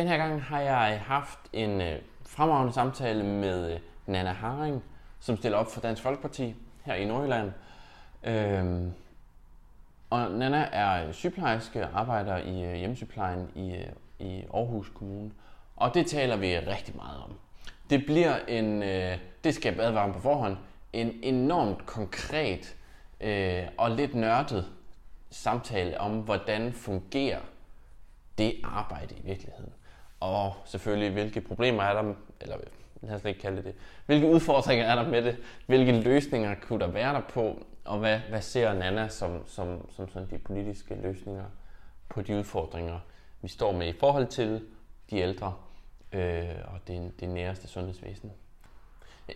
Den her gang har jeg haft en øh, fremragende samtale med øh, Nana Haring, som stiller op for Dansk Folkeparti her i Nordjylland. Øhm, og Nana er øh, sygeplejerske og arbejder i øh, hjemmesygeplejen i, øh, i Aarhus Kommune. Og det taler vi rigtig meget om. Det bliver en, øh, det skal jeg advare på forhånd, en enormt konkret øh, og lidt nørdet samtale om, hvordan fungerer det arbejde i virkeligheden. Og selvfølgelig, hvilke problemer er der, eller lad os ikke kalde det det, hvilke udfordringer er der med det, hvilke løsninger kunne der være der på, og hvad, hvad ser Nana som, som, som sådan de politiske løsninger på de udfordringer, vi står med i forhold til de ældre øh, og det, det næreste sundhedsvæsen.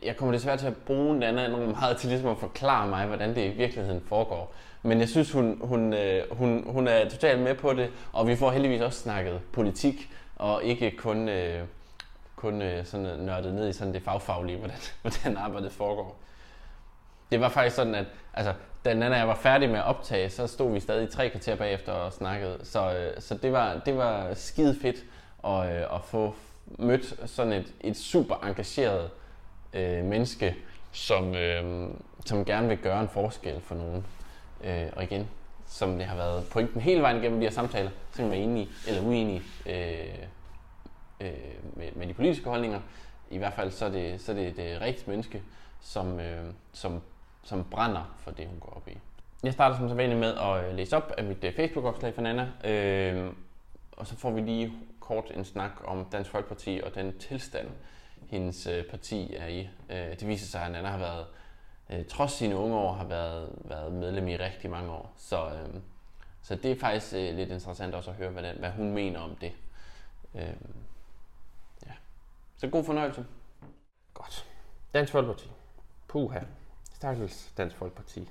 Jeg kommer desværre til at bruge Nana enormt meget til ligesom at forklare mig, hvordan det i virkeligheden foregår. Men jeg synes, hun, hun, øh, hun, hun er totalt med på det, og vi får heldigvis også snakket politik, og ikke kun, øh, kun øh, sådan nørdet ned i sådan det fagfaglige, hvordan, hvordan arbejdet foregår. Det var faktisk sådan, at altså, da Nana og jeg var færdig med at optage, så stod vi stadig tre kvarter bagefter og snakkede. Så, øh, så det, var, det var skide fedt at, øh, at få mødt sådan et, et super engageret øh, menneske, som, øh, som gerne vil gøre en forskel for nogen. Øh, og igen, som det har været pointen hele vejen igennem de her samtaler, så kan være enige eller uenige øh, øh, med, med de politiske holdninger. I hvert fald så er det, så er det et rigtige menneske, som, øh, som, som brænder for det, hun går op i. Jeg starter som sædvanligt med at øh, læse op af mit øh, Facebook-opslag for Nana, øh, og så får vi lige kort en snak om Dansk Folkeparti og den tilstand, hendes øh, parti er i. Øh, det viser sig, at Nana har været, øh, trods sine unge år, har været, været medlem i rigtig mange år. Så, øh, så det er faktisk øh, lidt interessant også at høre, hvad, den, hvad hun mener om det. Øh, ja. Så god fornøjelse. Godt. Dansk Folkeparti. Puha. Stakkels Dansk Folkeparti.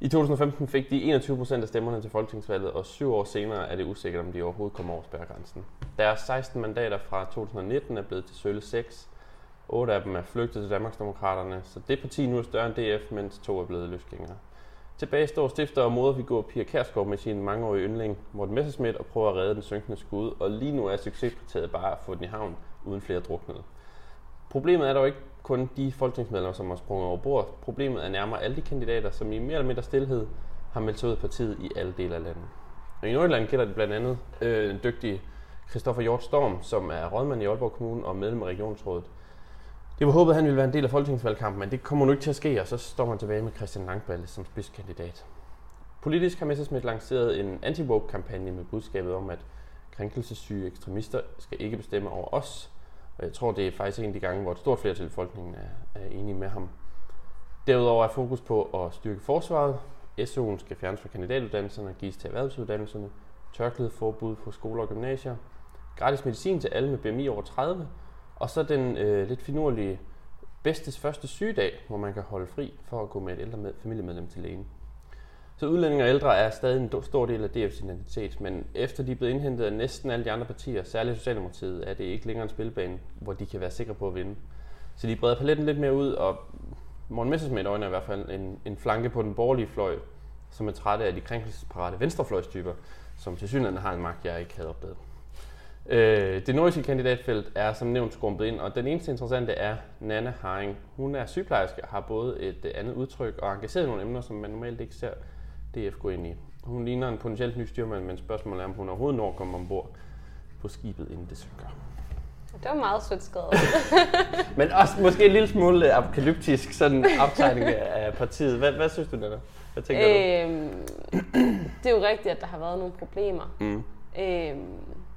I 2015 fik de 21 procent af stemmerne til folketingsvalget, og syv år senere er det usikkert, om de overhovedet kommer over spærregrænsen. Deres 16 mandater fra 2019 er blevet til sølle 6. Otte af dem er flygtet til Danmarksdemokraterne, så det parti nu er større end DF, mens to er blevet løsgængere. Tilbage står stifter og moderfigur Pia Kærsgaard med sin mangeårige yndling Morten Messerschmidt og prøver at redde den synkende skud, og lige nu er succeskriteriet bare at få den i havn uden flere druknede. Problemet er dog ikke kun de folketingsmedlemmer, som har sprunget over bord. Problemet er nærmere alle de kandidater, som i mere eller mindre stillhed har meldt sig ud af partiet i alle dele af landet. Og i Nordjylland gælder det blandt andet øh, en dygtig Christoffer Hjort Storm, som er rådmand i Aalborg Kommune og medlem af regionsrådet. Det var håbet, at han ville være en del af folketingsvalgkampen, men det kommer nu ikke til at ske, og så står man tilbage med Christian Langballe som spidskandidat. Politisk har Messerschmidt lanceret en anti-woke-kampagne med budskabet om, at krænkelsessyge ekstremister skal ikke bestemme over os, og jeg tror, det er faktisk en af de gange, hvor et stort flertal af befolkningen er, er enige med ham. Derudover er fokus på at styrke forsvaret. SU'en skal fjernes fra kandidatuddannelserne og gives til erhvervsuddannelserne. Tørklædeforbud på skoler og gymnasier. Gratis medicin til alle med BMI over 30. Og så den øh, lidt finurlige bedstes første sygedag, hvor man kan holde fri for at gå med et ældre med, familiemedlem til lægen. Så udlændinge og ældre er stadig en stor del af DF's identitet, men efter de er blevet indhentet af næsten alle de andre partier, særligt Socialdemokratiet, er det ikke længere en spilbane, hvor de kan være sikre på at vinde. Så de breder paletten lidt mere ud, og Morten Messersmith øjner i hvert fald en, en flanke på den borgerlige fløj, som er træt af de krænkelsesparate venstrefløjstyper, som til synligheden har en magt, jeg ikke havde opdaget. Øh, det nordiske kandidatfelt er som nævnt skrumpet ind, og den eneste interessante er Nana Haring. Hun er sygeplejerske og har både et andet udtryk og engageret i nogle emner, som man normalt ikke ser DF gå ind i. Hun ligner en potentielt ny styrmand, men spørgsmålet er, om hun overhovedet når at komme ombord på skibet, inden det synker. Det var meget sødt skrevet. men også måske en lille smule apokalyptisk sådan aftegning af partiet. Hvad, hvad synes du, Nana? Hvad tænker øhm, du? Det er jo rigtigt, at der har været nogle problemer. Mm. Øhm,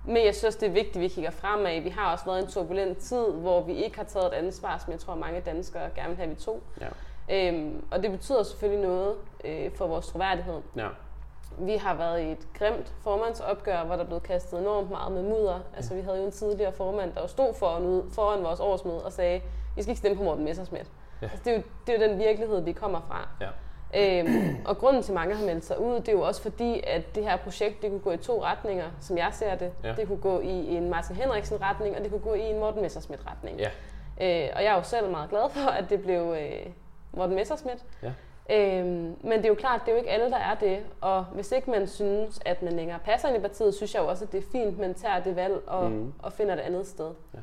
men jeg synes, det er vigtigt, at vi kigger fremad. Vi har også været en turbulent tid, hvor vi ikke har taget et ansvar, som jeg tror, mange danskere gerne vil have, vi to. Ja. Øhm, og det betyder selvfølgelig noget øh, for vores troværdighed. Ja. Vi har været i et grimt formandsopgør, hvor der blev kastet enormt meget med mudder. Altså, vi havde jo en tidligere formand, der stod foran, foran vores årsmøde og sagde, vi skal ikke stemme på Morten Messersmith. Ja. Altså, det, er jo, det er jo den virkelighed, vi kommer fra. Ja. Øhm, og grunden til, at mange har meldt sig ud, det er jo også fordi, at det her projekt, det kunne gå i to retninger, som jeg ser det. Ja. Det kunne gå i en Martin Henriksen-retning, og det kunne gå i en Morten Messersmith-retning. Ja. Øh, og jeg er jo selv meget glad for, at det blev... Øh, Morten Messerschmidt. Ja. Øhm, men det er jo klart, det er jo ikke alle, der er det. Og hvis ikke man synes, at man længere passer ind i partiet, synes jeg jo også, at det er fint, man tager det valg og, mm. og finder et andet sted. Ja.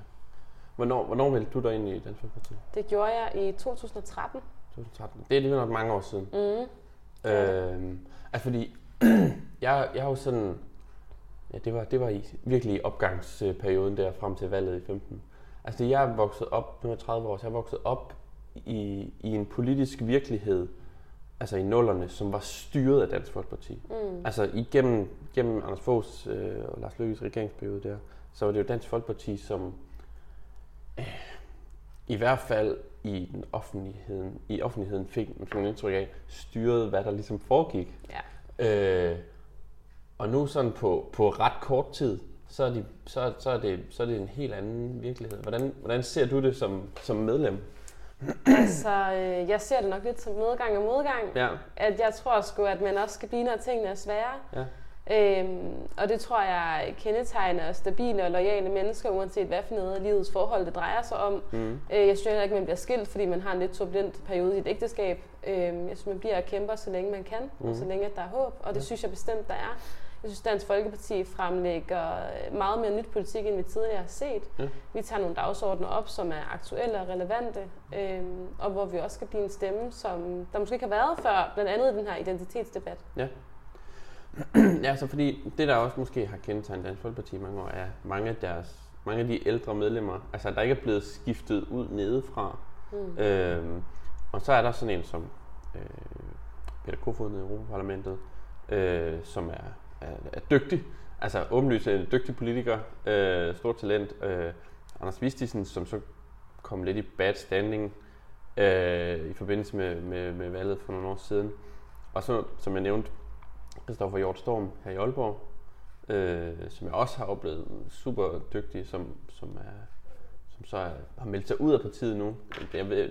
Hvornår, hvornår meldte du dig ind i Dansk Folkeparti? Det gjorde jeg i 2013. 2013. Det er lige nok mange år siden. Mm. Øhm, altså fordi, jeg, jeg har jo sådan, ja, det var, det var i, virkelig i opgangsperioden der frem til valget i 15. Altså jeg er vokset op, nu er 30 år, så jeg er vokset op i, i en politisk virkelighed, altså i nullerne, som var styret af Dansk Folkeparti. Mm. Altså igennem gennem Anders Foghs øh, og Lars Løkkes regeringsperiode der, så var det jo Dansk Folkeparti, som øh, i hvert fald i den offentligheden, i offentligheden fik man sådan indtryk af, styrede, hvad der ligesom foregik. Ja. Øh, og nu sådan på, på ret kort tid, så er, de, så, så, er det, så er det en helt anden virkelighed. Hvordan, hvordan ser du det som, som medlem? altså, øh, jeg ser det nok lidt som medgang og modgang. Ja. At jeg tror sgu, at man også skal blive, når tingene er svære. Ja. Øhm, og det tror jeg kendetegner stabile og lojale mennesker, uanset hvad for noget af livets forhold det drejer sig om. Mm. Øh, jeg synes ikke, at man bliver skilt, fordi man har en lidt turbulent periode i et ægteskab. Øhm, jeg synes, man bliver og kæmper, så længe man kan, mm. og så længe at der er håb. Og det ja. synes jeg bestemt, der er. Jeg synes, Dansk Folkeparti fremlægger meget mere nyt politik, end vi tidligere har set. Ja. Vi tager nogle dagsordner op, som er aktuelle og relevante, øhm, og hvor vi også skal blive en stemme, som der måske ikke har været før, blandt andet i den her identitetsdebat. Ja. Ja, så fordi det, der også måske har kendetegnet Dansk Folkeparti i mange år, er mange af, deres, mange af de ældre medlemmer, altså der ikke er blevet skiftet ud nedefra. Mm. Øhm, og så er der sådan en som øh, Peter Kofod i Europaparlamentet, øh, som er er, er dygtig, altså åbenlyst en dygtig politiker, øh, stort talent. Øh, Anders Vistisen, som så kom lidt i bad standing øh, i forbindelse med, med, med valget for nogle år siden. Og så, som jeg nævnte, Christoffer Hjort Storm her i Aalborg, øh, som jeg også har oplevet super dygtig, som, som, er, som så er, har meldt sig ud af partiet nu. Jeg ved,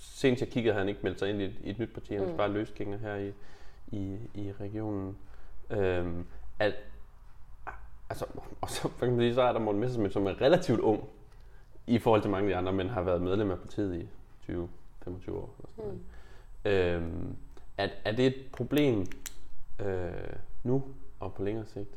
senest jeg kiggede, havde han ikke meldt sig ind i et, i et nyt parti. Han er mm. bare løsgænger her i, i, i regionen. Øhm, at, altså, og så, for kan man sige, så er der Morten Messersmith, som er relativt ung i forhold til mange af de andre, men har været medlem af partiet i 20-25 år. Og sådan mm. øhm, er, er det et problem øh, nu og på længere sigt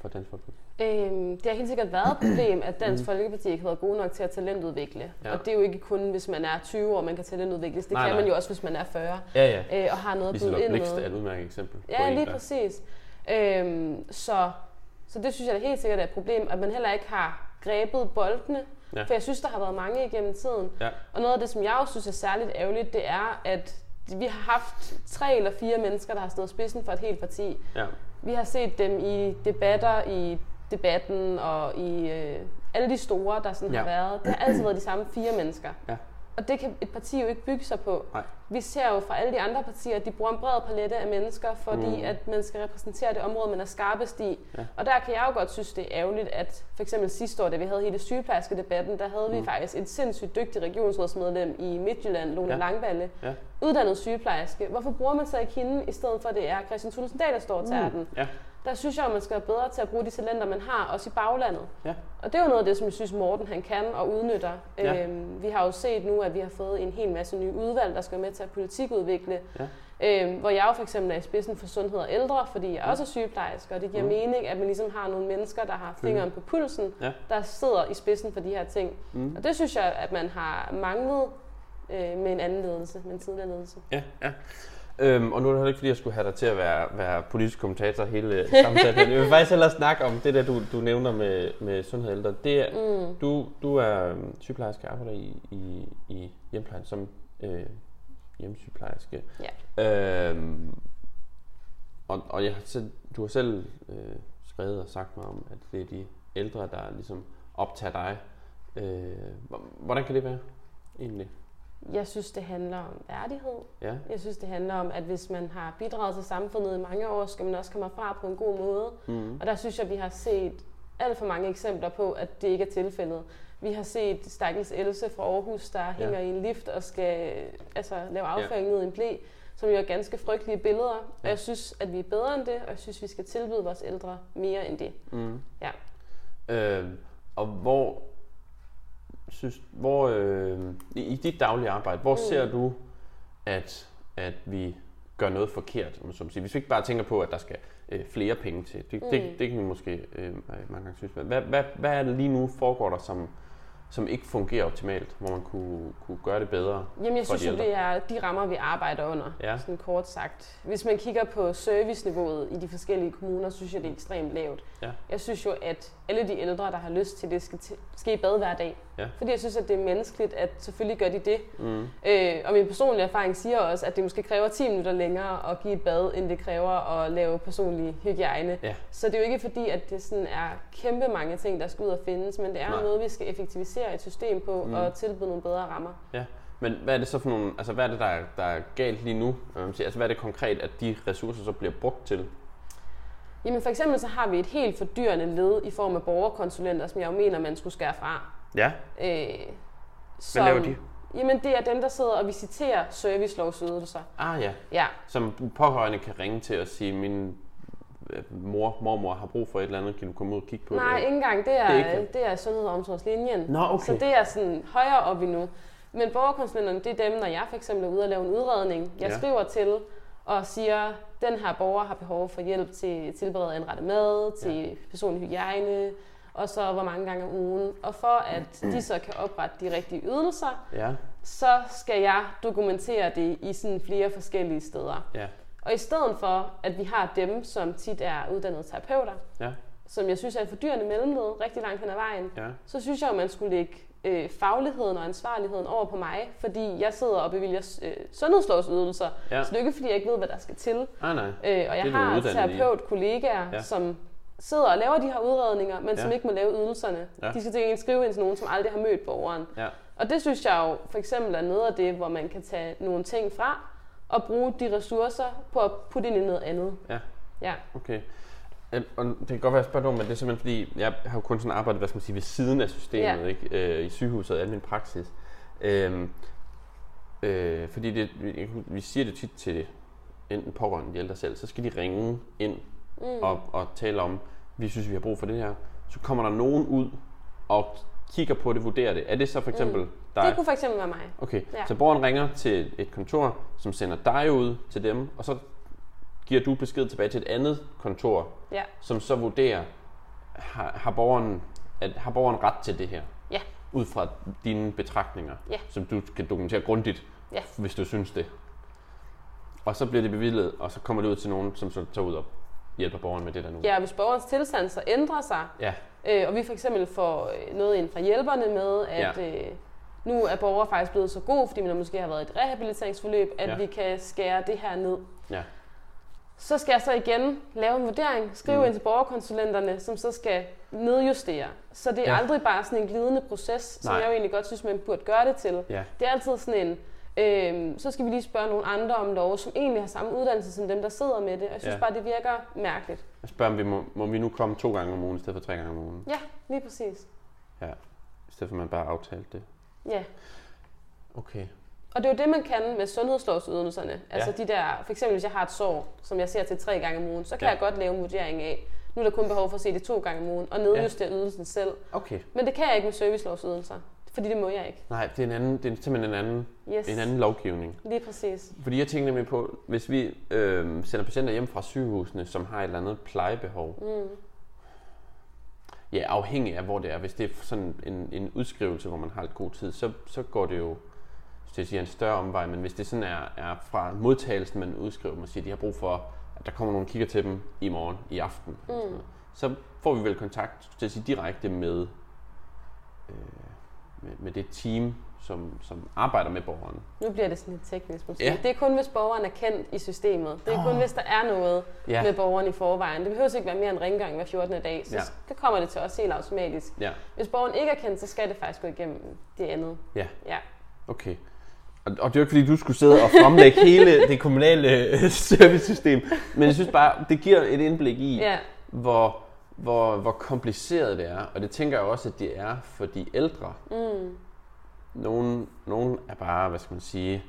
for Dansk Folkeparti? Øhm, det har helt sikkert været et problem, at Dansk mm. Folkeparti ikke har været gode nok til at talentudvikle. Ja. Og det er jo ikke kun, hvis man er 20 år, man kan talentudvikles. Det nej, kan nej. man jo også, hvis man er 40. Ja, ja. Øh, og har noget at byde ind med. er et udmærket eksempel. Ja, lige der. præcis. Øhm, så, så det synes jeg da helt sikkert er et problem, at man heller ikke har grebet boldene. Ja. For jeg synes, der har været mange igennem tiden. Ja. Og noget af det, som jeg også synes er særligt ærgerligt, det er, at vi har haft tre eller fire mennesker, der har stået spidsen for et helt parti. Ja. Vi har set dem i debatter i debatten og i øh, alle de store, der sådan ja. har været. Det har altid været de samme fire mennesker. Ja. Og det kan et parti jo ikke bygge sig på. Nej. Vi ser jo fra alle de andre partier, at de bruger en bred palette af mennesker, fordi mm. at man skal repræsentere det område, man er skarpest i. Ja. Og der kan jeg jo godt synes, det er ærgerligt, at for eksempel sidste år, da vi havde hele sygeplejerske-debatten, der havde mm. vi faktisk et sindssygt dygtigt regionsrådsmedlem i Midtjylland, Lone ja. Langballe, ja. uddannet sygeplejerske. Hvorfor bruger man så ikke hende, i stedet for at det er Christian Thulesen Dahl, der står til mm. den? Ja der synes jeg, at man skal være bedre til at bruge de talenter, man har, også i baglandet. Ja. Og det er jo noget af det, som jeg synes, Morten han kan og udnytter. Ja. Øhm, vi har jo set nu, at vi har fået en hel masse nye udvalg, der skal med til at politikudvikle. Ja. Øhm, hvor jeg jo for eksempel er i spidsen for sundhed og ældre, fordi jeg også er sygeplejerske, og det giver mm. mening, at man ligesom har nogle mennesker, der har fingeren på pulsen, ja. der sidder i spidsen for de her ting. Mm. Og det synes jeg, at man har manglet øh, med en anden ledelse, med en tidligere ledelse. Ja, ja. Øhm, og nu er det heller ikke, fordi jeg skulle have dig til at være, være politisk kommentator hele samtalen. jeg vil faktisk hellere snakke om det der, du, du nævner med, med sundhed ældre. Det er, mm. du, du er øhm, sygeplejerske og arbejder i, i, i hjemplejen som øh, hjemmesygeplejerske. Ja. Øhm, og, og jeg, så, du har selv øh, skrevet og sagt mig om, at det er de ældre, der ligesom optager dig. Øh, hvordan kan det være egentlig? Jeg synes, det handler om værdighed. Ja. Jeg synes, det handler om, at hvis man har bidraget til samfundet i mange år, skal man også komme fra på en god måde. Mm. Og der synes jeg, vi har set alt for mange eksempler på, at det ikke er tilfældet. Vi har set Stakkels Else fra Aarhus, der ja. hænger i en lift og skal altså, lave afføring ja. ned i en blæ, som jo er ganske frygtelige billeder. Ja. Og jeg synes, at vi er bedre end det, og jeg synes, vi skal tilbyde vores ældre mere end det. Mm. Ja. Øh, og hvor synes, hvor, øh, i dit daglige arbejde, hvor mm. ser du, at at vi gør noget forkert, om man så må sige. Hvis vi ikke bare tænker på, at der skal øh, flere penge til. Det, mm. det, det kan vi måske øh, mange gange synes. Hvad, hvad, hvad er det lige nu foregår der, som, som ikke fungerer optimalt, hvor man kunne, kunne gøre det bedre Jamen jeg synes de jo, det er de rammer, vi arbejder under, Ja. sådan kort sagt. Hvis man kigger på serviceniveauet i de forskellige kommuner, synes jeg, det er ekstremt lavt. Ja. Jeg synes jo, at alle de ældre, der har lyst til det, skal, skal i bad hver dag. Ja. Fordi jeg synes, at det er menneskeligt, at selvfølgelig gør de det. Mm. Øh, og min personlige erfaring siger også, at det måske kræver 10 minutter længere at give et bad, end det kræver at lave personlig hygiejne. Ja. Så det er jo ikke fordi, at det sådan er kæmpe mange ting, der skal ud og findes, men det er Nej. noget, vi skal effektivisere et system på Mm. og tilbyde nogle bedre rammer. Ja, men hvad er det så for nogle, altså hvad er det, der er, der er galt lige nu? Altså hvad er det konkret, at de ressourcer så bliver brugt til? Jamen for eksempel så har vi et helt fordyrende led i form af borgerkonsulenter, som jeg jo mener, man skulle skære fra. Ja, Øh, hvad laver de? Jamen det er dem, der sidder og visiterer servicelovsydelser. Ah ja, Ja, som pårørende kan ringe til og sige, min øh, mor, mormor har brug for et eller andet, kan du komme ud og kigge på nej, det? ikke engang. Det er, Det er ikke det er sundhed- og omsorgslinjen. Nå, okay. Så det er sådan højere op endnu. Men borgerkonsulenterne, det er dem, når jeg for eksempel er ude og lave en udredning. Jeg Ja. skriver til og siger, den her borger har behov for hjælp til at tilberede anrettet mad, til ja. personlig hygiejne, og så hvor mange gange om ugen. Og for at de så kan oprette de rigtige ydelser, Ja, så skal jeg dokumentere det i sådan flere forskellige steder. ja, Og i stedet for, at vi har dem, som tit er uddannede terapeuter, ja, som jeg synes er et fordyrende mellemled rigtig langt hen ad vejen, ja, så synes jeg, at man skulle lægge øh, fagligheden og ansvarligheden over på mig, fordi jeg sidder og bevilger øh, sundhedslovsydelser, Ja. så det er ikke, fordi jeg ikke ved, hvad der skal til. ah nej, Øh, og jeg har terapeut-kollegaer, ja. som sidder og laver de her udredninger, men som Ja. ikke må lave ydelserne. Ja. De skal til gengæld skrive ind til nogen, som aldrig har mødt borgeren. ja, Og det synes jeg jo for eksempel er noget af det, hvor man kan tage nogle ting fra og bruge de ressourcer på at putte ind i noget andet. Ja. Ja. okay. Øh, Og det kan godt være, at jeg spørger men det er simpelthen fordi, jeg har jo kun sådan arbejdet, hvad skal man sige, ved siden af systemet, Ja. ikke? Øh, i sygehuset og al min praksis. Øhm, øh, fordi det, vi, siger det tit til enten pårørende de ældre selv, så skal de ringe ind Mm. og, og tale om, vi synes, vi har brug for det her. Så kommer der nogen ud og kigger på det, vurderer det. Er det så for eksempel Mm. dig? Det kunne for eksempel være mig. Okay, Ja. så borgeren ringer til et kontor, som sender dig ud til dem, og så giver du besked tilbage til et andet kontor, Ja. som så vurderer, har, har, borgeren, at, har borgeren ret til det her? Ja. Ud fra dine betragtninger, Ja. som du kan dokumentere grundigt, Ja. hvis du synes det. Og så bliver det bevillet, og så kommer det ud til nogen, som så tager ud og hjælper borgeren med det der nu. Ja, hvis borgerens tilstand så ændrer sig, Ja, øh, og vi for eksempel får øh, noget ind fra hjælperne med, at Ja. øh, nu er borger faktisk blevet så god, fordi man måske har været i et rehabiliteringsforløb, at Ja. vi kan skære det her ned. ja, Så skal jeg så igen lave en vurdering, skrive Mm. ind til borgerkonsulenterne, som så skal nedjustere. Så det er Ja. aldrig bare sådan en glidende proces, som Nej. jeg jo egentlig godt synes, man burde gøre det til. ja, Det er altid sådan en, øh, så skal vi lige spørge nogle andre om lov, som egentlig har samme uddannelse som dem, der sidder med det. Jeg synes Ja. bare, det virker mærkeligt. Jeg spørger, om vi må, må vi nu komme to gange om ugen, i stedet for tre gange om ugen? Ja, lige præcis. Ja, i stedet for at man bare aftalte det. Ja. Okay. Og det er jo det, man kan med sundhedslovsydelserne. Altså Ja. de der, for eksempel hvis jeg har et sår, som jeg ser til tre gange om ugen, så kan Ja. jeg godt lave en vurdering af, nu er der kun behov for at se det to gange om ugen, og nedjustere ydelsen selv. Okay. Men det kan jeg ikke med servicelovsydelser, fordi det må jeg ikke. Nej, det er, en anden, det er simpelthen en anden, Yes, en anden lovgivning. lige præcis. Fordi jeg tænker nemlig på, hvis vi øh, sender patienter hjem fra sygehusene, som har et eller andet plejebehov, Mm. ja, afhængig af hvor det er. Hvis det er sådan en, en udskrivelse, hvor man har lidt god tid, så, så går det jo så jeg siger, en større omvej. Men hvis det sådan er, er fra modtagelsen, man udskriver, man siger, de har brug for, at der kommer nogen og kigger til dem i morgen, i aften, mm. sådan noget, så får vi vel kontakt til at sige, direkte med, øh, med, med det team, som, som arbejder med borgeren. Nu bliver det sådan lidt teknisk måske. Ja. Det er kun, hvis borgeren er kendt i systemet. Det er kun, Åh. hvis der er noget Ja. med borgeren i forvejen. Det behøver ikke være mere end ringgang hver 14. dag, så Ja. så kommer det til os helt automatisk. Ja, Hvis borgeren ikke er kendt, så skal det faktisk gå igennem det andet. ja. Ja. Okay. Og, og det er jo ikke fordi, du skulle sidde og fremlægge hele det kommunale servicesystem, men jeg synes bare, det giver et indblik i, Ja, hvor, hvor, hvor kompliceret det er. Og det tænker jeg også, at det er for de ældre. mm. Nogle, nogle er bare, hvad skal man sige,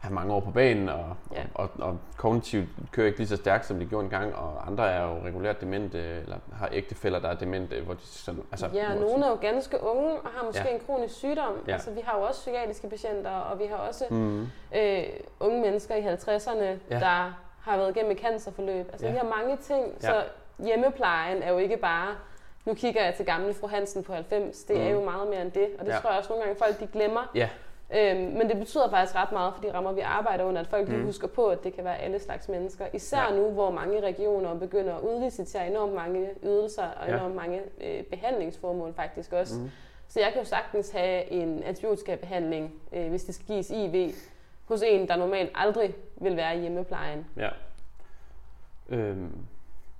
have mange år på banen, og, Ja. og, og, og kognitivt kører ikke lige så stærkt, som de gjorde engang, og andre er jo regulært demente, eller har ægtefælder, der er demente, hvor de sådan, altså, Ja, og nogle er jo ganske unge og har måske Ja. en kronisk sygdom. Ja. Altså, vi har jo også psykiatriske patienter, og vi har også Mm, øh, unge mennesker i 50'erne, Ja. der har været igennem et cancerforløb. Altså, Ja. vi har mange ting, ja. så hjemmeplejen er jo ikke bare, nu kigger jeg til gamle fru Hansen på 90, det Mm. er jo meget mere end det, og det Ja. tror jeg også nogle gange folk de glemmer. ja, Øhm, men det betyder faktisk ret meget for de rammer, vi arbejder under, at folk Mm. husker på, at det kan være alle slags mennesker. Især Ja. nu, hvor mange regioner begynder at udlicitere enormt mange ydelser og Ja. enormt mange øh, behandlingsformål faktisk også. Mm. Så jeg kan jo sagtens have en antibiotikabehandling, øh, hvis det skal gives IV, hos en, der normalt aldrig vil være i hjemmeplejen. ja. Øhm,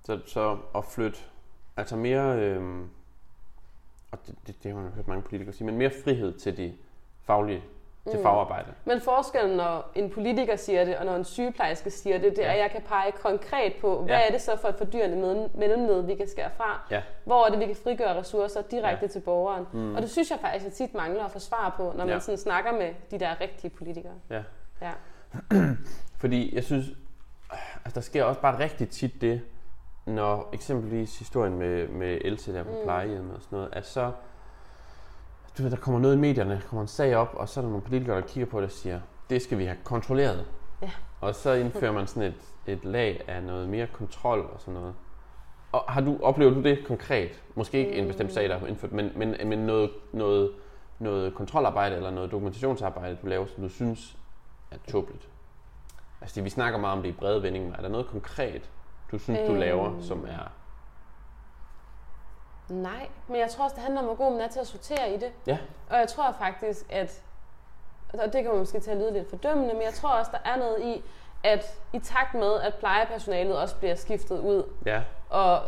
så, så at flytte, altså mere, øhm, og det, det, det har jeg hørt mange politikere sige, men mere frihed til de faglige, til Mm. fagarbejde. Men forskellen, når en politiker siger det, og når en sygeplejerske siger det, det er, Ja. at jeg kan pege konkret på, hvad Ja. er det så for et fordyrende mellem- mellemled, vi kan skære fra? Ja. Hvor er det, vi kan frigøre ressourcer direkte Ja. til borgeren? Mm. Og det synes jeg faktisk, at tit mangler at få svar på, når man Ja. sådan snakker med de der rigtige politikere. Ja. Ja. Fordi jeg synes, altså der sker også bare rigtig tit det, når eksempelvis historien med, med Else der på Mm. plejehjemmet og sådan noget, at så, du ved, der kommer noget i medierne, der kommer en sag op, og så er der nogle politikere, der kigger på det og siger, det skal vi have kontrolleret. Ja. Og så indfører man sådan et, et lag af noget mere kontrol og sådan noget. Og har du, oplever du det konkret? Måske ikke en bestemt sag, der er indført, men, men, men noget, noget, noget kontrolarbejde eller noget dokumentationsarbejde, du laver, som du synes er tåbeligt? Altså, vi snakker meget om det i brede vendinger. Er der noget konkret, du synes, du Øhm. laver, som er... Nej, men jeg tror også, det handler om, hvor god man er til at sortere i det. Ja. Og jeg tror faktisk, at, og det kan man måske til at lyde lidt fordømmende, men jeg tror også, der er noget i, at i takt med, at plejepersonalet også bliver skiftet ud, Ja. og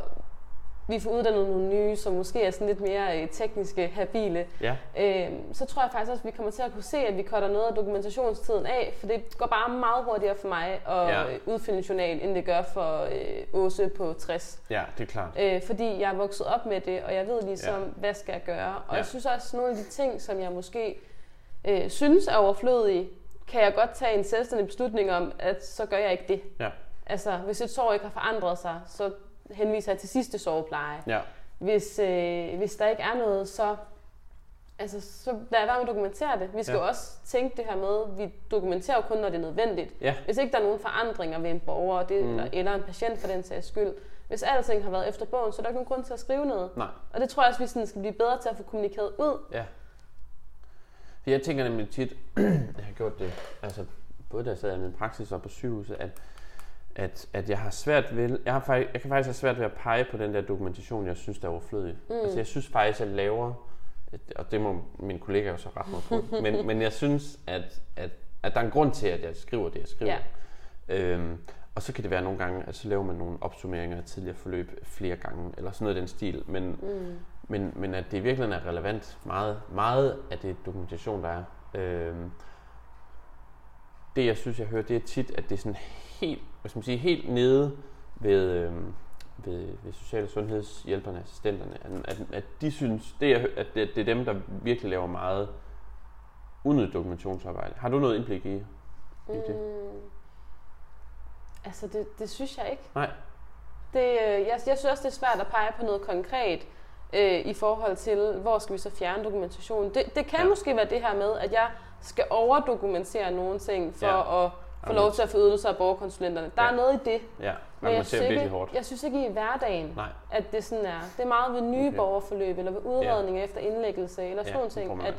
vi får uddannet nogle nye, som måske er sådan lidt mere øh, tekniske, habile, Ja. øh, så tror jeg faktisk også, at vi kommer til at kunne se, at vi cutter noget af dokumentationstiden af, for det går bare meget hurtigere for mig at Ja. ja. udfylde en journal, end det gør for øh, Åse på 60. Ja, det er klart. Øh, fordi jeg er vokset op med det, og jeg ved ligesom, Ja. hvad skal jeg gøre. Og Ja. jeg synes også, nogle af de ting, som jeg måske øh, synes er overflødige, kan jeg godt tage en selvstændig beslutning om, at så gør jeg ikke det. Ja. Altså, hvis et sår ikke har forandret sig, så henviser jeg til sidste sovepleje. Ja. Hvis, øh, hvis der ikke er noget, så, altså, så lad være med at dokumentere det. Vi skal Ja. jo også tænke det her med, vi dokumenterer jo kun, når det er nødvendigt. Ja. Hvis ikke der er nogen forandringer ved en borger, det, Mm. eller, eller en patient for den sags skyld, hvis alting har været efter bogen, så er der ikke nogen grund til at skrive noget. Nej. Og det tror jeg også, vi sådan skal blive bedre til at få kommunikeret ud. Ja. For jeg tænker nemlig tit, jeg har gjort det, altså både da jeg sad i min praksis og på sygehuset, at, at, at jeg har svært ved, jeg, har faktisk, jeg kan faktisk have svært ved at pege på den der dokumentation, jeg synes, der er overflødig. Mm. Altså jeg synes faktisk, at jeg laver, og det må min kollega jo så rette mig på, men, men jeg synes, at, at, at der er en grund til, at jeg skriver det, jeg skriver. Ja. Øhm, og så kan det være nogle gange, at så laver man nogle opsummeringer af tidligere forløb flere gange, eller sådan noget i den stil. Men, Mm. men, men at det i virkeligheden er relevant. Meget, meget af det dokumentation, der er. Øhm, det jeg synes, jeg hører, det er tit, at det er sådan helt, hvad skal man sige, helt nede ved, øhm, ved, ved sociale sundhedshjælperne, assistenterne, at, at, at de synes, det er, at det, det er dem, der virkelig laver meget unødigt dokumentationsarbejde. Har du noget indblik i, i det? Mm. Altså, det, det synes jeg ikke. Nej. Det, øh, jeg, jeg synes også, det er svært at pege på noget konkret øh, i forhold til, hvor skal vi så fjerne dokumentation. Det, det kan Ja. måske være det her med, at jeg skal overdokumentere nogle ting for ja. at få lov til at få ydelser af borgerkonsulenterne. Der Ja. er noget i det. Ja, man synes, ser virkelig hårdt. jeg synes ikke i hverdagen, Nej. at det sådan er. Det er meget ved nye Okay. borgerforløb, eller ved udredninger ja. efter indlæggelse, eller sådan nogle så får ting, at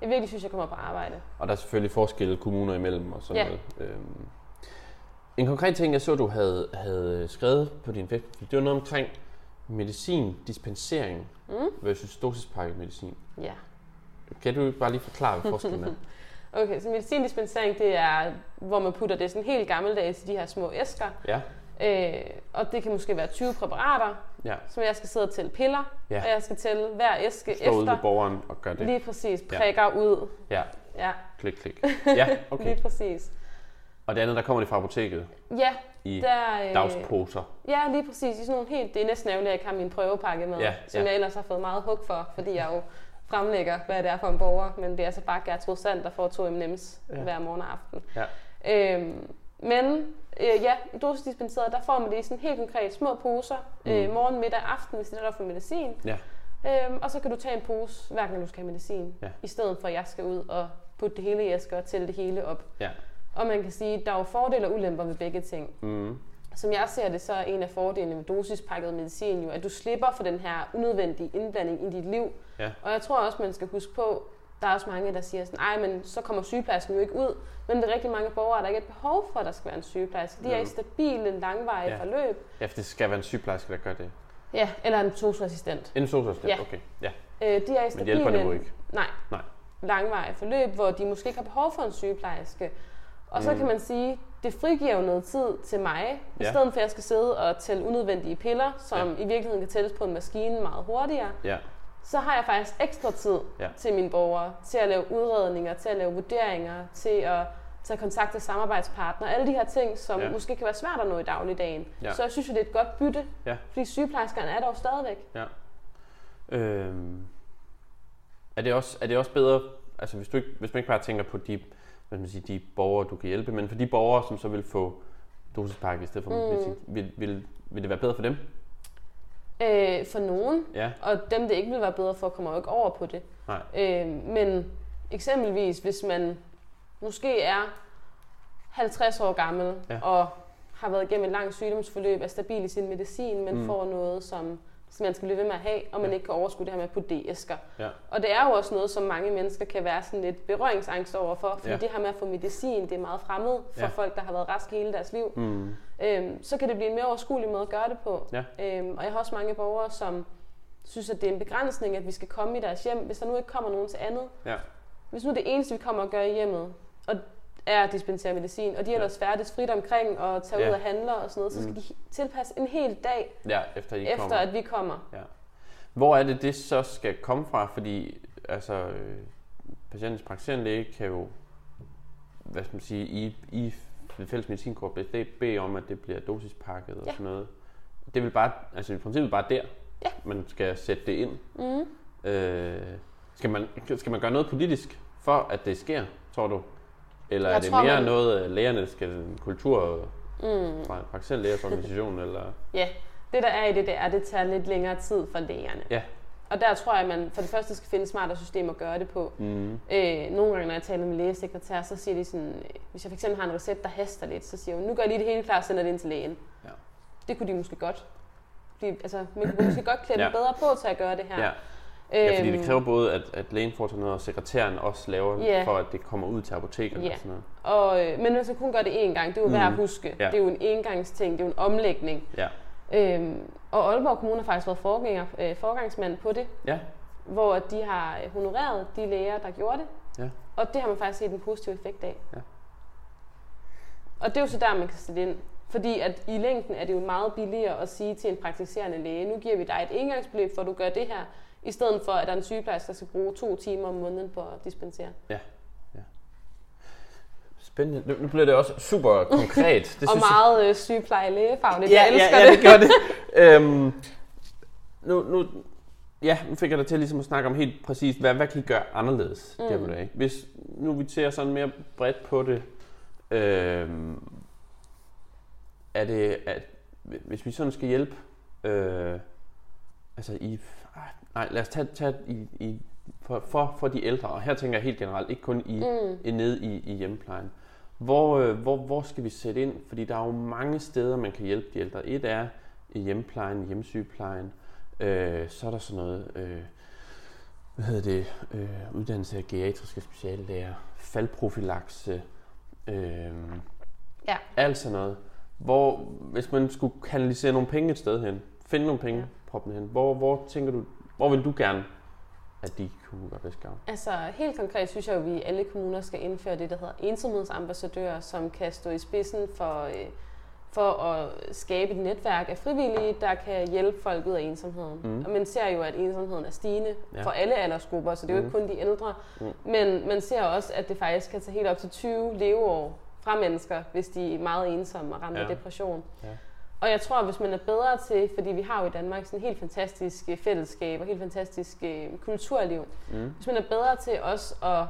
jeg virkelig synes, jeg kommer på arbejde. Og der er selvfølgelig forskelle kommuner imellem og sådan Ja. noget. Øhm. En konkret ting, jeg så, du havde, havde skrevet på din Facebook, det var noget omkring medicin, dispensering Mm? versus dosispakket medicin. Ja. Kan du bare lige forklare, hvad forskellen er? Okay, så medicindispensering, det er, hvor man putter det sådan helt gammeldags i de her små æsker. Ja, Øh, og det kan måske være 20 præparater, ja. som jeg skal sidde og tælle piller, Ja. og jeg skal tælle hver æske Stå ude ved efter. borgeren og gør det. Lige præcis, Ja. prikker ud. Ja, Ja, klik, klik. Ja, okay. lige præcis. Og det andet, der kommer det fra apoteket Ja, i der, øh, dagsposer. ja, lige præcis. I sådan nogle helt, det er næsten ærgerligt, at jeg ikke har min prøvepakke med, Ja, som ja. jeg ellers har fået meget hug for, fordi jeg jo fremlægger, hvad det er for en borger, men det er altså bare Gertrud Sand, der får to M&M's Ja. hver morgen og aften. Ja. Øhm, men øh, ja, dosisdispenseret, der får man det i sådan helt konkret små poser, mm. øh, morgen, middag, aften, hvis det er for medicin. Ja. Øhm, og så kan du tage en pose, hver gang du skal have medicin, Ja. i stedet for at jeg skal ud og putte det hele i æsker og tælle det hele op. Ja. Og man kan sige, at der er jo fordele og ulemper ved begge ting. Mm. Som jeg ser det, så er en af fordelene ved dosispakket medicin jo, at du slipper for den her unødvendige indblanding i dit liv. Ja. Og jeg tror også, man skal huske på, der er også mange, der siger sådan, ej, men så kommer sygeplejersken jo ikke ud. Men det er rigtig mange borgere, der ikke er et behov for, at der skal være en sygeplejerske. De er i stabile, langvarige Ja. forløb. Ja, for det skal være en sygeplejerske, der gør det. Ja, eller en sosu-assistent. En sosassistent, Ja. okay. Ja. Øh, de er i Men hjælper stabile, det jo ikke. nej, Nej. langvarige forløb, hvor de måske ikke har behov for en sygeplejerske. Og så Mm. kan man sige, det frigiver jo noget tid til mig, i Ja. stedet for at jeg skal sidde og tælle unødvendige piller, som i virkeligheden kan tælles på en maskine meget hurtigere. Ja. Så har jeg faktisk ekstra tid Ja. til mine borgere, til at lave udredninger, til at lave vurderinger, til at tage kontakt til samarbejdspartnere, alle de her ting, som Ja. måske kan være svært at nå i dagligdagen. Ja. Så jeg synes jo, det er et godt bytte, Ja. fordi sygeplejerskerne er der jo stadigvæk. Ja. Øhm, er, det også, er det også bedre, altså hvis, du ikke, hvis man ikke bare tænker på de, hvad man sige, de borgere, du kan hjælpe, men for de borgere, som så vil få dosispakke i stedet for Mm. medicin, vil, vil, vil det være bedre for dem? Øh, for nogen, Ja. og dem, det ikke vil være bedre for, kommer jo ikke over på det. Nej. Øh, men eksempelvis, hvis man måske er 50 år gammel Ja. og har været igennem et langt sygdomsforløb, er stabil i sin medicin, men mm. får noget, som, som man skal blive ved med at have, og man Ja. ikke kan overskue det her med at putte det i æsker. Ja. Og det er jo også noget, som mange mennesker kan være sådan lidt berøringsangst over for, fordi Ja. det her med at få medicin, det er meget fremmed for ja. folk, der har været raske hele deres liv. Mm. Øhm, så kan det blive en mere overskuelig måde at gøre det på. Ja. Øhm, og jeg har også mange borgere, som synes, at det er en begrænsning, at vi skal komme i deres hjem, hvis der nu ikke kommer nogen til andet. Ja. Hvis nu det eneste, vi kommer og gør i hjemmet, og er at dispensere medicin, og de ellers færdes frit omkring og tager Ja. ud og handler og sådan noget, så skal Mm. de tilpasse en hel dag Ja, efter I efter, kommer. at vi kommer. Hvor er det, det så skal komme fra? Fordi altså, øh, patientens praktiserende læge kan jo, hvad skal man sige, i, i det fælles medicinkort bede, om, at det bliver dosispakket og Ja. sådan noget. Det er vel bare, altså i princippet bare der, Ja. man skal sætte det ind. Mm. Øh, skal, man, skal man gøre noget politisk for, at det sker, tror du? Eller Jeg er det tror, mere man- noget, at lægerne skal kultur Mm. fra praktiserende lægers organisation, eller? Ja, det der er i det, det er, at det tager lidt længere tid for lægerne. Ja. Og der tror jeg, at man for det første skal finde smartere system at gøre det på. Mm. Øh, nogle gange, når jeg taler med lægesekretær, så siger de sådan, øh, hvis jeg fx har en recept, der haster lidt, så siger jeg, nu gør jeg lige det hele klar og sender det ind til lægen. Ja. Det kunne de måske godt. Fordi, altså, man kunne måske godt klæde Ja. bedre på til at gøre det her. Ja. Ja, fordi Øhm, det kræver både, at, at lægen foretager noget, og sekretæren også laver, Ja. for at det kommer ud til apotekerne Ja. og sådan noget. Og, øh, men man kun gør det én gang, det er jo værd at Mhm. huske. Ja. Det er jo en engangsting, det er jo en omlægning. Ja. Øhm, og Aalborg Kommune har faktisk været forgænger, øh, forgangsmand på det, Ja. hvor de har honoreret de læger, der gjorde det. Ja. Og det har man faktisk set en positiv effekt af. Ja. Og det er jo så der, man kan sætte ind. Fordi at i længden er det jo meget billigere at sige til en praktiserende læge, nu giver vi dig et engangsbeløb, for at du gør det her, i stedet for, at der er en sygeplejerske, der skal bruge to timer om måneden på at dispensere. Spændende. Nu, nu bliver det også super konkret. Det og meget øh, sygepleje lægefagligt. ja, jeg elsker ja, ja, det. det gør det. øhm, nu, nu, ja, nu fik jeg dig til ligesom at snakke om helt præcis, hvad, hvad kan I gøre anderledes? Mm. Der, er, ikke? Hvis nu vi ser sådan mere bredt på det, øhm, er det, at hvis vi sådan skal hjælpe, øh, altså i, nej, lad os tage, tage i, i for, for, for de ældre, og her tænker jeg helt generelt, ikke kun i, Mm. i ned i, i hjemmeplejen. Hvor, øh, hvor, hvor skal vi sætte ind? Fordi der er jo mange steder, man kan hjælpe de ældre. Et er i hjemmeplejen, hjemmesygeplejen. Øh, så er der sådan noget, øh, hvad hedder det, øh, uddannelse af geriatriske speciallæger, faldprofilakse, øh, Ja. alt sådan noget. Hvor, hvis man skulle kanalisere nogle penge et sted hen, finde nogle penge, ja. proppe hen, hvor, hvor tænker du, hvor vil du gerne, at de kunne gøre bedst gavn? Altså helt konkret synes jeg at vi i alle kommuner skal indføre det, der hedder ensomhedsambassadører, som kan stå i spidsen for, øh, for at skabe et netværk af frivillige, der kan hjælpe folk ud af ensomheden. Mm. Og man ser jo, at ensomheden er stigende Ja. for alle aldersgrupper, så det er jo Mm. ikke kun de ældre. Mm. Men man ser også, at det faktisk kan tage helt op til 20 leveår fra mennesker, hvis de er meget ensomme og ramt af Ja. depression. Ja. Og jeg tror, hvis man er bedre til, fordi vi har jo i Danmark sådan helt fantastisk øh, fællesskab og helt fantastisk øh, kulturliv, Mm. hvis man er bedre til også at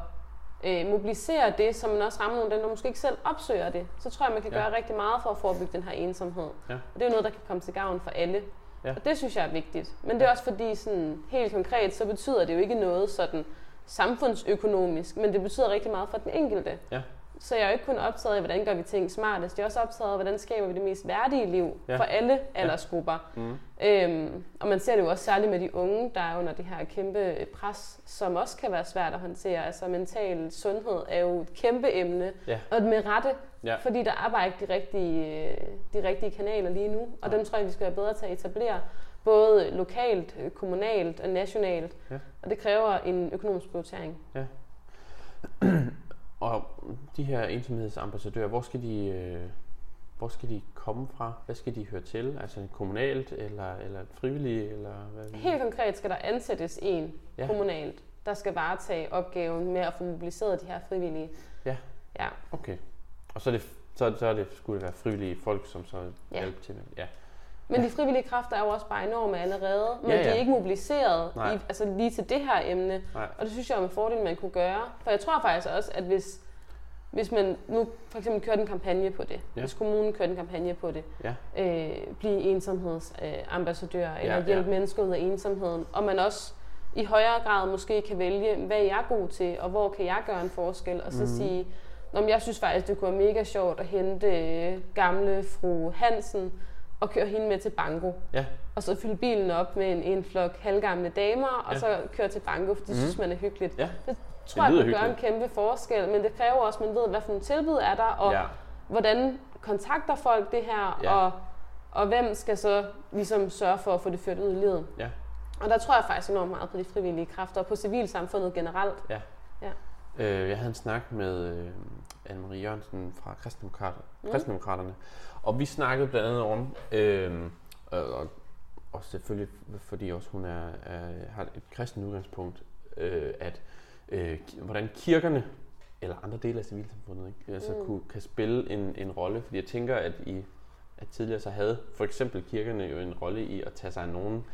øh, mobiliserer det, så man også rammer nogle der måske ikke selv opsøger det, så tror jeg, man kan Ja. gøre rigtig meget for at forebygge den her ensomhed. Ja. Og det er jo noget, der kan komme til gavn for alle. Ja. Og det synes jeg er vigtigt. Men det er også fordi, sådan, helt konkret, så betyder det jo ikke noget sådan samfundsøkonomisk, men det betyder rigtig meget for den enkelte. Ja. Så jeg er jo ikke kun optaget af, hvordan gør vi ting smartest. Jeg er også optaget af, hvordan skaber vi det mest værdige liv Ja. for alle aldersgrupper. Mm. Øhm, og man ser det jo også særligt med de unge, der er under det her kæmpe pres, som også kan være svært at håndtere. Altså mental sundhed er jo et kæmpe emne, Ja. og med rette, Ja. fordi der er bare ikke de rigtige, øh, de rigtige kanaler lige nu. Og Nej. dem tror jeg, vi skal være bedre til at etablere, både lokalt, kommunalt og nationalt. Ja. Og det kræver en økonomisk prioritering. Og de her ensomhedsambassadører, hvor skal de, øh, hvor skal de komme fra? Hvad skal de høre til? Altså kommunalt eller, eller frivillige? Eller hvad? Helt konkret skal der ansættes en Ja. kommunalt, der skal varetage opgaven med at få mobiliseret de her frivillige. Ja. Ja. Okay. Og så er det, så, så er det, skulle det være frivillige folk, som så Ja. hjælper til med Ja. Men de frivillige kræfter er jo også bare enorme allerede, men Ja, ja, de er ikke mobiliseret Nej. i, altså lige til det her emne. Nej. Og det synes jeg er en fordel, man kunne gøre. For jeg tror faktisk også, at hvis, hvis man nu for eksempel kørte en kampagne på det, Ja. hvis kommunen kørte en kampagne på det, Ja. øh, blive ensomhedsambassadør, øh, eller Ja, hjælpe ja. mennesker ud af ensomheden, og man også i højere grad måske kan vælge, hvad er jeg god til, og hvor kan jeg gøre en forskel, og så mm. sige, Nå, men jeg synes faktisk, det kunne være mega sjovt at hente øh, gamle fru Hansen og køre hende med til banko. Ja. Og så fylde bilen op med en, en flok halvgamle damer, og Ja. så køre til banko, for det Mhm. synes man er hyggeligt. Ja. Det tror jeg lyder kan gøre en kæmpe forskel, men det kræver også, at man ved, hvad for nogle tilbud er der, og ja. hvordan kontakter folk det her, Ja. og, og hvem skal så ligesom sørge for at få det ført ud i livet. Ja. Og der tror jeg faktisk enormt meget på de frivillige kræfter, og på civilsamfundet generelt. Øh, jeg havde en snak med øh, Anne-Marie Jørgensen fra Kristendemokrater, Mm. Kristendemokraterne, og vi snakkede blandt andet om, øh, og, og, selvfølgelig fordi også hun er, er, har et kristent udgangspunkt, øh, at øh, hvordan kirkerne eller andre dele af civilsamfundet ikke, altså Mm. kunne, kan spille en, en rolle, fordi jeg tænker, at i at tidligere så havde for eksempel kirkerne jo en rolle i at tage sig af nogen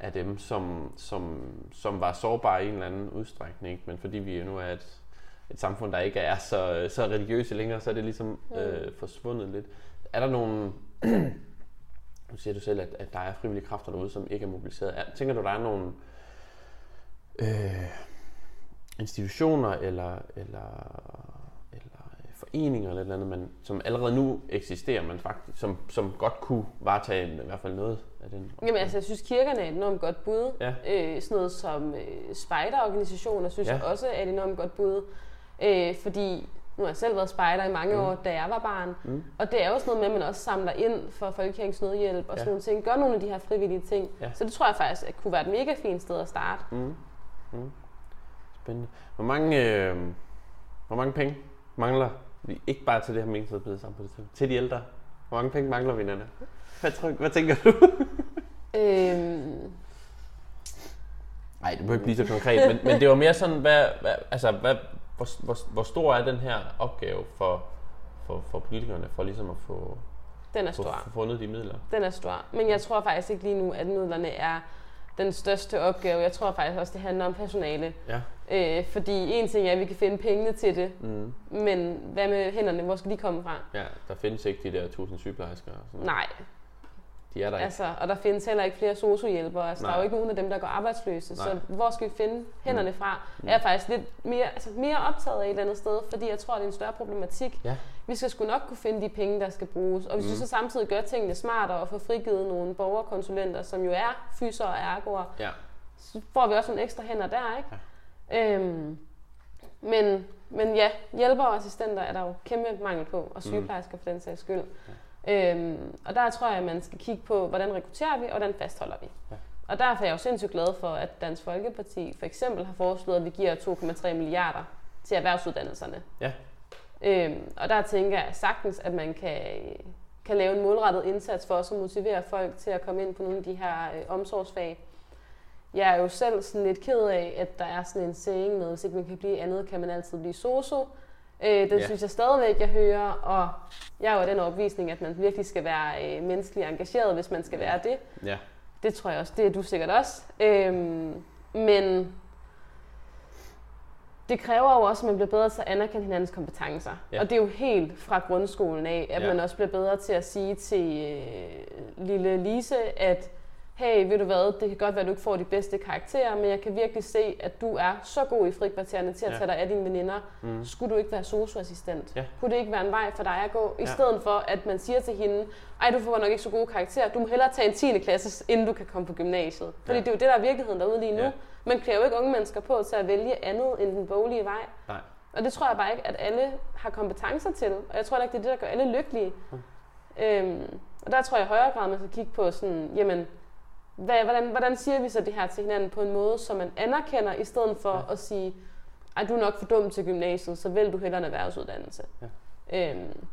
af dem, som, som, som var sårbare i en eller anden udstrækning. Ikke? Men fordi vi jo nu er et, et samfund, der ikke er så, så religiøse længere, så er det ligesom øh, forsvundet lidt. Er der nogle... nu siger du selv, at, at der er frivillige kræfter derude, som ikke er mobiliseret. Er, tænker du, der er nogle øh, institutioner eller, eller, eller foreninger eller et eller andet, man, som allerede nu eksisterer, man faktisk, som, som godt kunne varetage i hvert fald noget af den? Jamen altså, jeg synes, kirkerne er et enormt godt bud. Ja. Øh, sådan noget som øh, spejderorganisationer, synes ja. jeg også er et enormt godt bud. Øh, fordi nu har jeg selv været spejder i mange Mm. år, da jeg var barn. Mm. Og det er jo sådan noget med, at man også samler ind for Folkekirkens Nødhjælp og Ja. sådan nogle ting. Gør nogle af de her frivillige ting. Ja. Så det tror jeg faktisk at kunne være et mega fint sted at starte. Mm. Mm. Spændende. Hvor mange, øh, hvor mange penge mangler vi? Ikke bare til det her meningsudbyde samfund, til de ældre. Hvor mange penge mangler vi, Nana? Hvad, tror, hvad tænker du? Øhm, Nej, det må ikke blive så konkret, men, men det var mere sådan, hvad, hvad, altså, hvad, hvor, hvor, hvor stor er den her opgave for, for, for politikerne, for ligesom at få, den er stor. få fundet de midler? Den er stor. Men jeg tror faktisk ikke lige nu, at midlerne er den største opgave. Jeg tror faktisk også, det handler om personale. Ja. Øh, fordi en ting er, at vi kan finde pengene til det, Mm. men hvad med hænderne? Hvor skal de komme fra? Ja, der findes ikke de der tusind sygeplejersker. Og sådan noget. Nej, De er der ikke. altså, og der findes heller ikke flere sociohjælpere. Altså, der er Nej. jo ikke nogen af dem, der går arbejdsløse. Nej. Så hvor skal vi finde hænderne fra? Mm. Jeg er faktisk lidt mere, altså, mere optaget af et eller andet sted, fordi jeg tror, det er en større problematik. Ja. Vi skal sgu nok kunne finde de penge, der skal bruges. Og hvis Mm. vi så samtidig gør tingene smartere og får frigivet nogle borgerkonsulenter, som jo er fyser og ergoer, Ja. så får vi også nogle ekstra hænder der, ikke? Ja. Øhm, men, men ja, hjælpere og assistenter er der jo kæmpe mangel på, og sygeplejersker for den sags skyld. Ja. Øhm, og der tror jeg, at man skal kigge på, hvordan rekrutterer vi, og hvordan fastholder vi. Ja. Og derfor er jeg jo sindssygt glad for, at Dansk Folkeparti for eksempel har foreslået, at vi giver 2,3 milliarder til erhvervsuddannelserne. Ja. Øhm, og der tænker jeg sagtens, at man kan, kan lave en målrettet indsats for også at motivere folk til at komme ind på nogle af de her øh, omsorgsfag. Jeg er jo selv sådan lidt ked af, at der er sådan en saying med, hvis ikke man kan blive andet, kan man altid blive soso. Øh, den Ja. synes jeg stadigvæk, jeg hører, og jeg er jo den overbevisning, at man virkelig skal være øh, menneskeligt engageret, hvis man skal være det. Ja. Det tror jeg også, det er du sikkert også. Øhm, men det kræver jo også, at man bliver bedre til at anerkende hinandens kompetencer. Ja. Og det er jo helt fra grundskolen af, at ja. man også bliver bedre til at sige til øh, lille Lise, at hey, ved du hvad, det kan godt være, at du ikke får de bedste karakterer, men jeg kan virkelig se, at du er så god i frikvartererne til at ja. tage dig af dine veninder. Mm. Skulle du ikke være socioassistent? Ja. Kunne det ikke være en vej for dig at gå? I ja. stedet for, at man siger til hende, ej, du får nok ikke så gode karakterer, du må hellere tage en 10. klasse, inden du kan komme på gymnasiet. Fordi ja. det er jo det, der er virkeligheden derude lige nu. Ja. Man klæder jo ikke unge mennesker på til at vælge andet end den boglige vej. Nej. Og det tror jeg bare ikke, at alle har kompetencer til. Og jeg tror ikke, det er det, der gør alle lykkelige. Mm. Øhm, og der tror jeg i højere grad, man skal kigge på sådan, jamen, hvad, hvordan, hvordan siger vi så det her til hinanden på en måde, som man anerkender, i stedet for ja. at sige, at du er nok for dum til gymnasiet, så vil du hellere en erhvervsuddannelse. Ja. Øhm,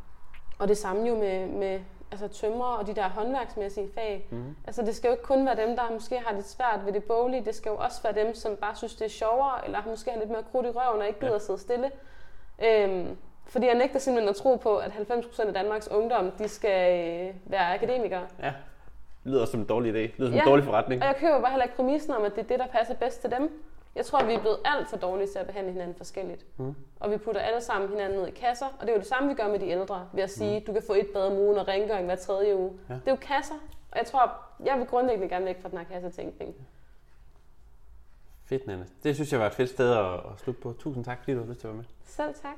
og det samme jo med, med altså tømrer og de der håndværksmæssige fag. Mm. Altså det skal jo ikke kun være dem, der måske har lidt svært ved det boglige. Det skal jo også være dem, som bare synes, det er sjovere, eller måske har lidt mere krudt i røven og ikke gider ja. at sidde stille. Øhm, fordi jeg nægter simpelthen at tro på, at 90% af Danmarks ungdom, de skal øh, være akademikere. Ja. Lyder som en dårlig idé. Det lyder som ja. en dårlig forretning. Og jeg køber bare heller ikke præmissen om, at det er det, der passer bedst til dem. Jeg tror, vi er blevet alt for dårlige til at behandle hinanden forskelligt. Mm. Og vi putter alle sammen hinanden ned i kasser. Og det er jo det samme, vi gør med de ældre. Ved at sige, mm. du kan få et bad om ugen og rengøring hver tredje uge. Ja. Det er jo kasser. Og jeg tror, jeg vil grundlæggende gerne væk fra den her kassetænkning. Fedt, Nanne. Det synes jeg var et fedt sted at, at slutte på. Tusind tak, fordi du har lyst til at være med. Selv tak.